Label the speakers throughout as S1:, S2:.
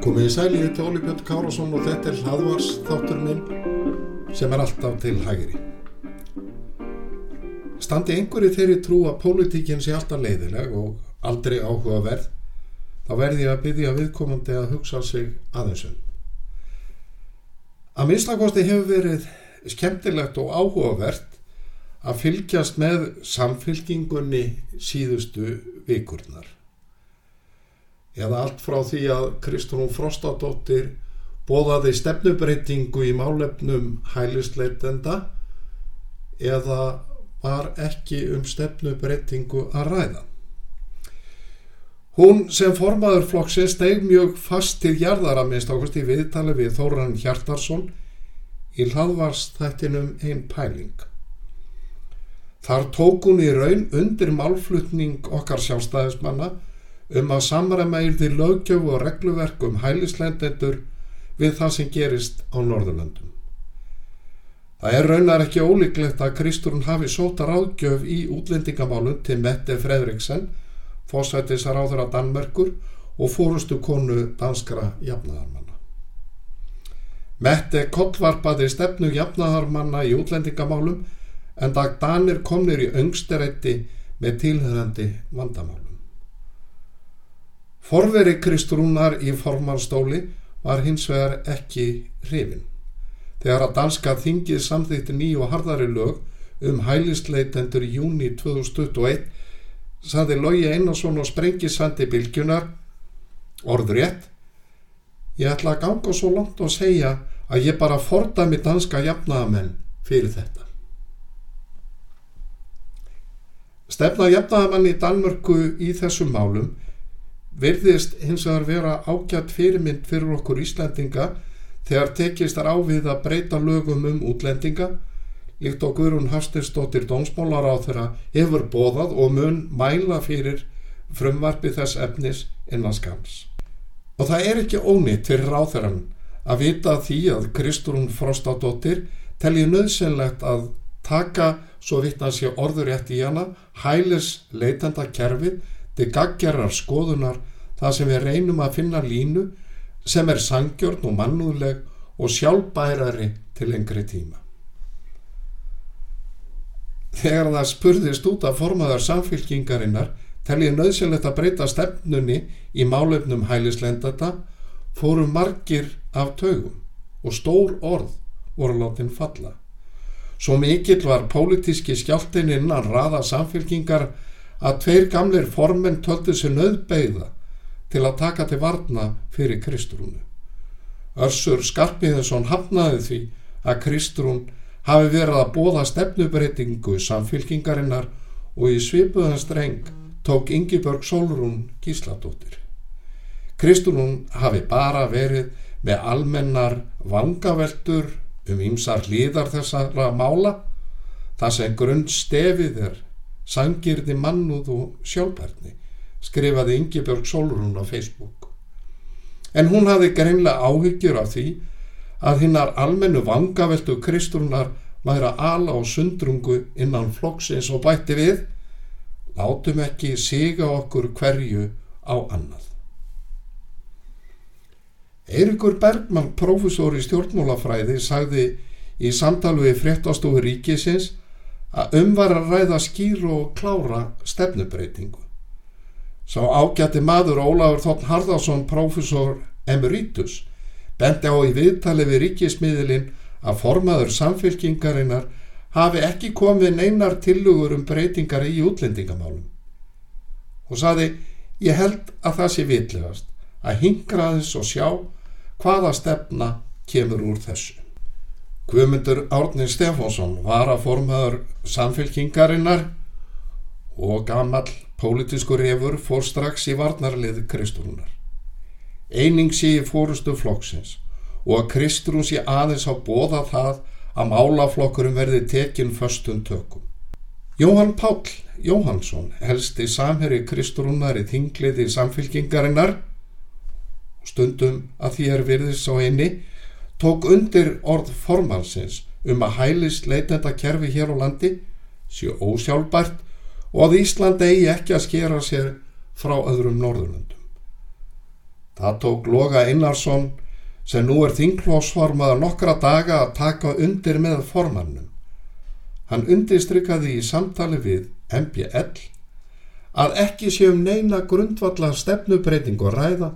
S1: Komið í sæli, ég heiti Óli Björn Kárásson og þetta er hlaðvars þáttur minn sem er alltaf til hægri. Standi einhverju þeirri trú að pólitíkinn sé alltaf leiðileg og aldrei áhugaverð, þá verði ég að byggja viðkomandi að hugsa sig aðeinsum. Að minnstakosti hefur verið skemmtilegt og áhugavert að fylgjast með samfylkingunni síðustu vikurnar eða allt frá því að Kristrún Frostadóttir bóðaði stefnubreitingu í málefnum hælisleitenda eða var ekki um stefnubreitingu að ræða. Hún sem formaður flokksins steg mjög fast til jarðara minnst í viðtali við Þóran Hjartarsson í hlaðvarstættinum einn pæling. Þar tók hún í raun undir málflutning okkar sjálfstæðismanna um að samræma yrði lögjöf og regluverk um hælislendendur við það sem gerist á Norðurlandum. Það er raunar ekki ólíklegt að Kristúrun hafi sóta ráðgjöf í útlendingamálun til Mette Fredriksen, fósættisar áður að Danmerkur og fórustu konu danskra jafnaðarmanna. Mette kollvarpaði stefnu jafnaðarmanna í útlendingamálum en dag Danir komnir í öngsterætti með tilhörandi vandamálum. Forveri Kristrúnar í formanstóli var hins vegar ekki hrifin. Þegar að danska þingið samþýtti nýju og hardari lög um hælisleitendur í júni 2021 saði Lógi Einarsson og Sprengisandi Bilgjunar orðrétt Ég ætla að ganga svo langt og segja að ég bara fordami danska jafnaðamenn fyrir þetta. Stefna jafnaðamenn í Danmörku í þessum málum virðist hins vegar vera ágætt fyrirmynd fyrir okkur Íslandinga þegar tekist þar ávið að breyta lögum um útlendinga líkt og Guðrún Hafstinsdóttir dónsmólar á þeirra hefur bóðað og mun mæla fyrir frumvarfi þess efnis innan skams. Og það er ekki ónýtt fyrir ráþeran að vita því að Kristrún Frostadóttir telji nöðsynlegt að taka svo vitt að sé orður rétt í hana hælis leitenda kerfið til gaggerar skoðunar það sem við reynum að finna línu sem er sangjörn og mannúðleg og sjálfbærari til lengri tíma. Þegar það spurðist út af formaðar samfélkingarinnar telji nöðsynlegt að breyta stefnunni í málefnum hælislendata fóru margir af taugum og stór orð voru látin falla. Svo mikill var pólitíski skjáltin innan raða samfélkingar að tveir gamleir formenn töldu sér nöðbeigða til að taka til varna fyrir Kristrúnu. Örsur Skarpiðinsson hafnaði því að Kristrún hafi verið að bóða stefnubreitingu samfylkingarinnar og í svipuðan streng tók Ingeborg Solrún Gísladóttir. Kristrún hafi bara verið með almennar vangaveltur um ýmsar hlýðar þessara mála þar sem grunn stefið er sangirði mannúð og sjálfbærni skrifaði Ingebjörg Solrún á Facebook. En hún hafði greinlega áhyggjur af því að hinnar almennu vangaveltu Kristrúnar væri að ala á sundrungu innan flokksins og bætti við látum ekki siga okkur hverju á annað. Eirikur Bergman, profesor í stjórnmálafræði, sagði í samtalu við fréttastofu ríkisins að umvar að ræða skýr og klára stefnubreitingu. Sá ágætti maður Ólafur Þotn Harðarsson, profesor emeritus, bendi á í viðtali við ríkismiðilinn að formaður samfélkingarinnar hafi ekki komið neinar tilugur um breytingar í útlendingamálum. Og saði, ég held að það sé vitlegast að hingraðis og sjá hvaða stefna kemur úr þessu. Guðmundur Árni Stefánsson var að formaður samfélkingarinnar og gammal Pólitísku refur fór strax í varnarlið Kristrúnar. Eining sé í fórustu flokksins og að Kristrún sé aðeins á bóða það að málaflokkurum verði tekinn föstum tökum. Jóhann Páll Jóhansson, helsti samherri Kristrúnar í þingliði samfylkingarinnar, stundum að því er virðist á einni, tók undir orð formansins um að hælist leitenda kerfi hér á landi sé ósjálfbært og að Ísland eigi ekki að skera sér frá öðrum Norðurlöndum. Það tók Loga Einarsson sem nú er þinglósformaður nokkra daga að taka undir með formannum. Hann undistrykkaði í samtali við MBL að ekki séum neina grundvallar stefnubreiting og ræða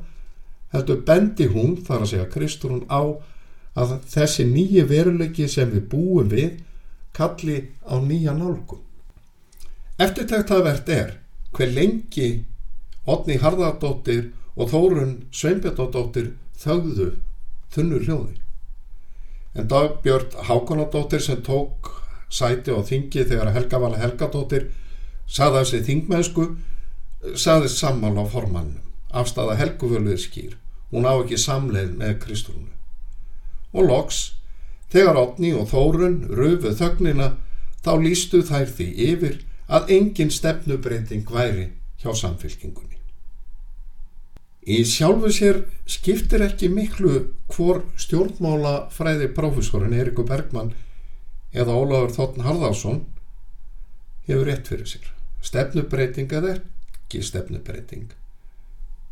S1: heldur bendi hún, þar að segja Kristur hún á að þessi nýju veruleiki sem við búum við kalli á nýja nálgun. Eftirtæktavert er hver lengi Otni Harðardóttir og Þórun Sveinbjörndóttir þögðu þunnu hljóði. En Dagbjörn Hákonadóttir sem tók sæti á þingi þegar Helga Vala Helgadóttir saði að þessi þingmennsku saði saman á formannum. Afstæða Helguvöluði skýr. Hún á ekki samleið með Kristúrunu. Og loks, þegar Otni og Þórun röfuð þögnina þá lístu þær því yfir að engin stefnubreiting væri hjá samfélkingunni. Í sjálfu sér skiptir ekki miklu hvor stjórnmála fræði prófessorin Eirikur Bergman eða Ólafur Þóttn Harðarsson hefur rétt fyrir sér. Stefnubreiting eða ekki stefnubreiting.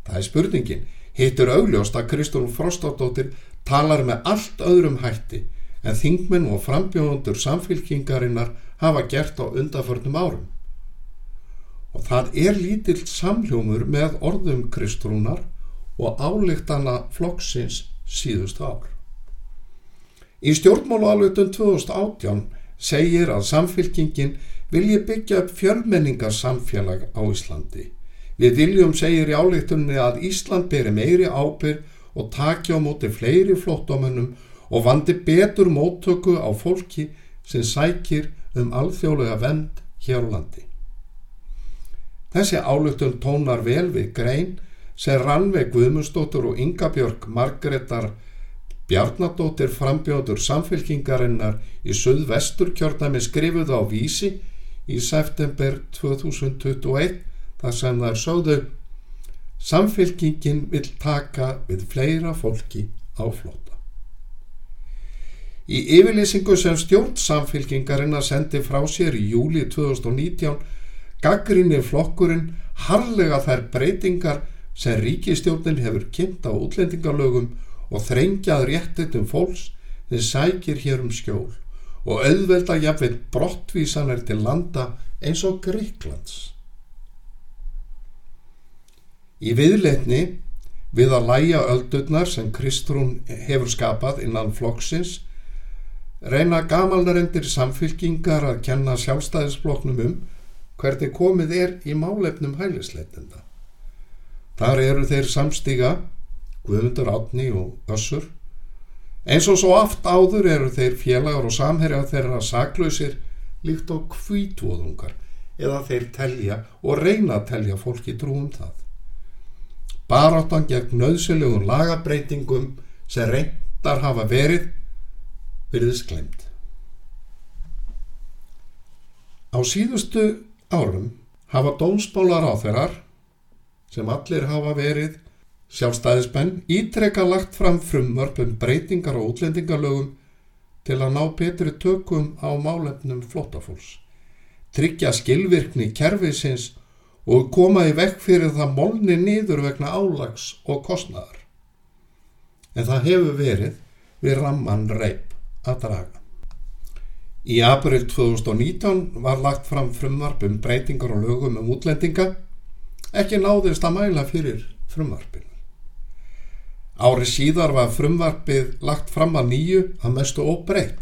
S1: Það er spurningin. Hittur augljóst að Kristún Frostadóttir talar með allt öðrum hætti en þingmenn og frambjóðundur samfélkingarinnar hafa gert á undaförnum árum. Og það er lítill samljómur með orðum Kristrúnar og álíktana flokksins síðustu ár. Í stjórnmálualvitun 2018 segir að samfélkingin vilji byggja upp fjölmenningarsamfélag á Íslandi. Við viljum segir í álíktunni að Ísland beri meiri ábyrg og takja á móti fleiri flottamönnum og vandi betur móttöku á fólki sem sækir um alþjóðlega vend hér á landi. Þessi álugtun tónar vel við grein sem Rannveig Guðmustóttur og Ingabjörg Margreðar Bjarnadóttir frambjóður samfélkingarinnar í söðvestur kjörnami skrifuð á vísi í september 2021 þar sem þær sögðu Samfélkingin vil taka við fleira fólki á flóta. Í yfirlýsingu sem stjórnsamfélkingarinn að sendi frá sér í júli 2019 gaggrinni flokkurinn harlega þær breytingar sem ríkistjórnin hefur kynnt á útlendingalögum og þrengjað réttitum fólks sem sækir hér um skjól og auðvelda jafnveit brottvísanir til landa eins og Greiklands. Í viðleitni við að læja öldurnar sem Kristrún hefur skapað innan flokksins reyna gamalnarendir samfylkingar að kenna sjálfstæðisfloknum um hvernig komið er í málefnum hælisleitenda. Þar eru þeir samstíga, Guðmundur Átni og Össur. Eins og svo aft áður eru þeir félagar og samherjar þeirra saklausir líkt á kvítvóðungar eða þeir telja og reyna að telja fólki trúum það. Baráttan gegn nöðsilegum lagabreitingum sem reyndar hafa verið virðist glemt. Á síðustu árum hafa dómsbólar á þeirrar sem allir hafa verið sjálfstæðismenn ítrekka lagt fram frumvörpum breytingar og útlendingarlögum til að ná betri tökum á málefnum flótafólks, tryggja skilvirkni kervisins og koma í vekk fyrir það molni nýður vegna álags og kostnæðar. En það hefur verið við ramman reip að draga. Í april 2019 var lagt fram frumvarp um breytingar og lögum um útlendinga, ekki náðist að mæla fyrir frumvarpinu. Ári síðar var frumvarpið lagt fram að nýju að mestu óbreytt,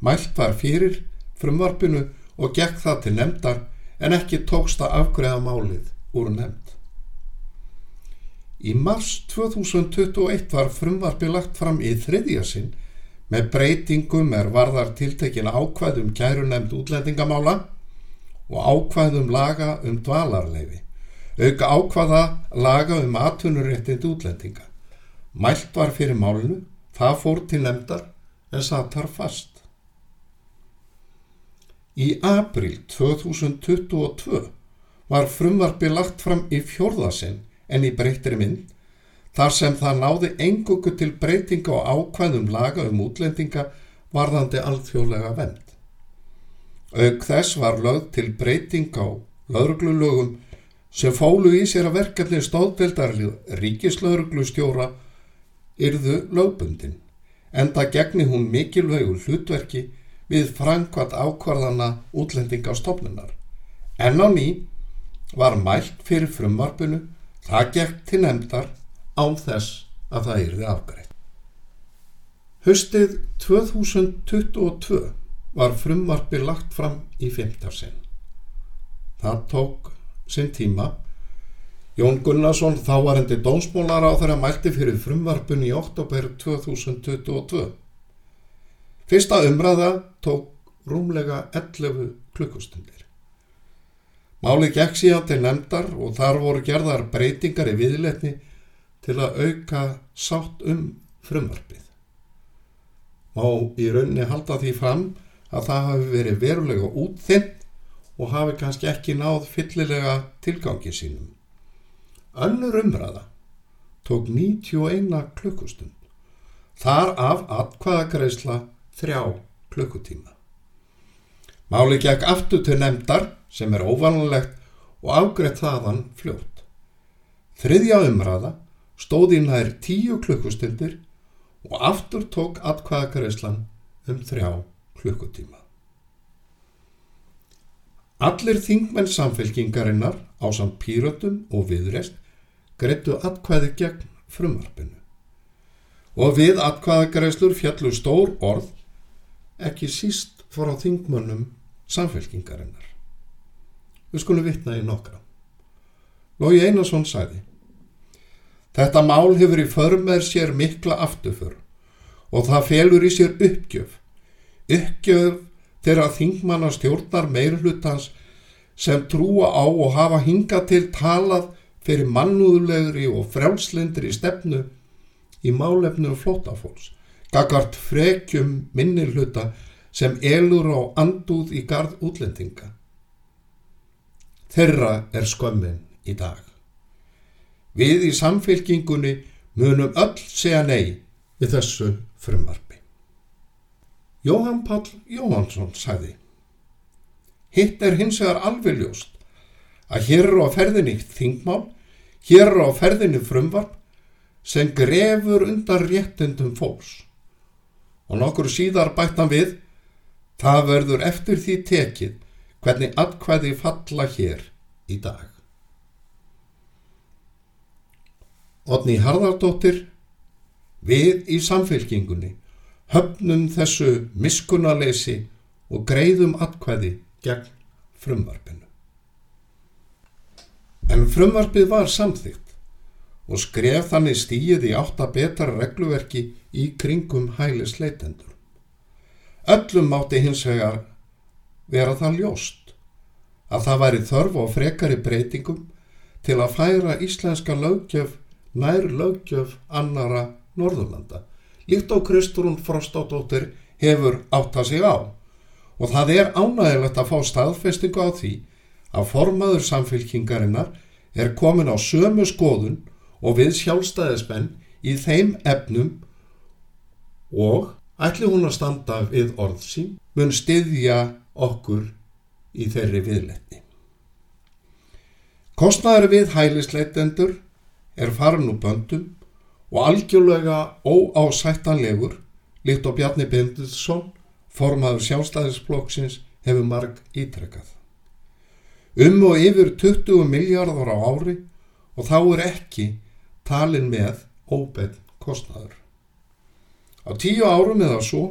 S1: mælt var fyrir frumvarpinu og gekk það til nefndar en ekki tókst að afgreða málið úr nefnd. Í mars 2021 var frumvarpið lagt fram í þriðja sinn með breytingum er varðar tiltekin ákvæðum kærunemd útlendingamála og ákvæðum laga um dvalarleifi, auka ákvæða laga um atvinnuréttind útlendinga. Mælt var fyrir málunu, það fór til nefndar en satt þar fast. Í april 2022 var frumvarfi lagt fram í fjórðasinn en í breytri mynd þar sem það náði engungu til breytinga og ákvæðum laga um útlendinga varðandi alþjóðlega vend. Auk þess var lögð til breyting á lauruglulögum sem fólu í sér að verkefni stóðdeldarlið ríkislauruglustjóra yrðu lögbundin en það gegni hún mikilvægu hlutverki við frangvat ákvarðana útlendingastofnunar. En á ný var mælt fyrir frumvarpinu það gegn til nefndar án þess að það yrði afgreitt. Höstið 2022 var frumvarpi lagt fram í fymtarsinn. Það tók sinn tíma. Jón Gunnarsson þá var endi dónsmólar á þeirra mælti fyrir frumvarpun í oktober 2022. Fyrsta umræða tók rúmlega 11 klukkustundir. Máli gekk síðan til nefndar og þar voru gerðar breytingar í viðletni til að auka sátt um frumvarpið. Má í rauninni halda því fram að það hafi verið verulega útþinn og hafi kannski ekki náð fyllilega tilgangi sínum. Önnur umræða tók 91 klukkustund. Þar af atkvaðagreisla þrjá klukkutíma. Máli gekk aftur til nefndar sem er óvanlegt og afgreitt þaðan fljótt. Þriðja umræða stóð í nær tíu klukkustundir og aftur tók atkvaðagreislan um þrjá klukkutíma. Allir þingmenn samfélkingarinnar á samt pýrötum og viðrest greittu atkvæði gegn frumarpinu. Og við atkvæðagreislur fjallu stór orð ekki síst frá þingmönnum samfélkingarinnar. Við skulum vitna í nokkra. Lógi Einarsson sæði Þetta mál hefur í förmer sér mikla afturför og það felur í sér uppgjöf. Uppgjöf þeirra þingmanna stjórnar meirhlutans sem trúa á og hafa hingað til talað fyrir mannúðulegri og frjálslindri stefnu í málefnu flótafólks, gagart frekjum minnirhluta sem elur á andúð í gard útlendinga. Þeirra er skömmin í dag. Við í samfélkingunni munum öll segja nei við þessu frumarfi. Jóhann Pál Jóhansson sagði Hitt er hins vegar alveg ljóst að hér eru á ferðinni þingmál, hér eru á ferðinni frumvarp sem grefur undan réttundum fólks. Og nokkur síðar bættan við, það verður eftir því tekið hvernig atkvæði falla hér í dag. Otni Harðardóttir, við í samfélkingunni höfnum þessu miskunalesi og greiðum atkvæði gegn frumvarpinu. En frumvarpið var samþygt og skref þannig stíið í átta betra regluverki í kringum hælis leitendur. Öllum mátti hins vegar vera það ljóst að það væri þörf á frekari breytingum til að færa íslenska lögjöf nær lögjöf annara Norðurlanda líkt á Kristrún Frostádóttir hefur átt að sig á og það er ánægilegt að fá staðfestingu á því að formaður samfélkingarinnar er komin á sömu skoðun og við sjálfstæðismenn í þeim efnum og ætli hún að standa við orð sín mun styðja okkur í þeirri viðletni. Kostnæður við hælisleitendur er farin úr böndum og algjörlega óásættanlegur líkt og Bjarni Bindilsson, formaður sjálfstæðisflokksins, hefur marg ítrekkað. Um og yfir 20 miljardar á ári og þá er ekki talin með óbenn kostnaður. Á tíu árum eða svo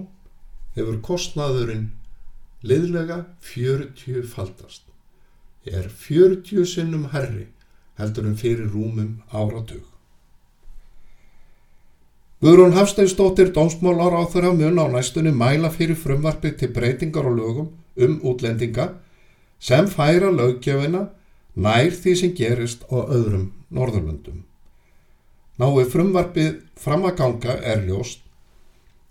S1: hefur kostnaðurinn liðlega 40 faldast. Er 40 sinnum herri heldur en fyrir rúmum áratug. Guðrún Hafsteinsdóttir dómsmálar á þeirra mun á næstunni mæla fyrir frumvarpi til breytingar og lögum um útlendinga sem færa löggjöfina nær því sem gerist á öðrum norðurlöndum. Nái frumvarpið fram að ganga er ljóst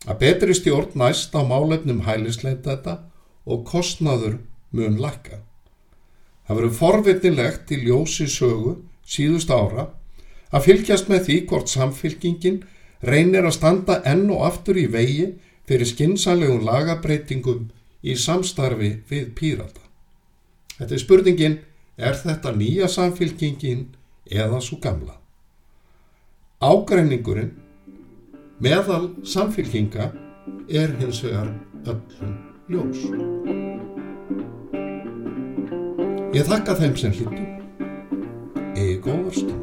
S1: að betri stjórn næst á málefnum hælisleita þetta og kostnaður mun lakka. Það verður forvitinlegt í ljósi sögu síðust ára að fylgjast með því hvort samfylkingin reynir að standa enn og aftur í vegi fyrir skinsanlegum lagabreitingum í samstarfi við pírata. Þetta er spurningin, er þetta nýja samfylkingin eða svo gamla? Ágreiningurinn meðal samfylkinga er hins vegar öllum ljós. Ég þakka þeim sem hlýttu. Ego varstu.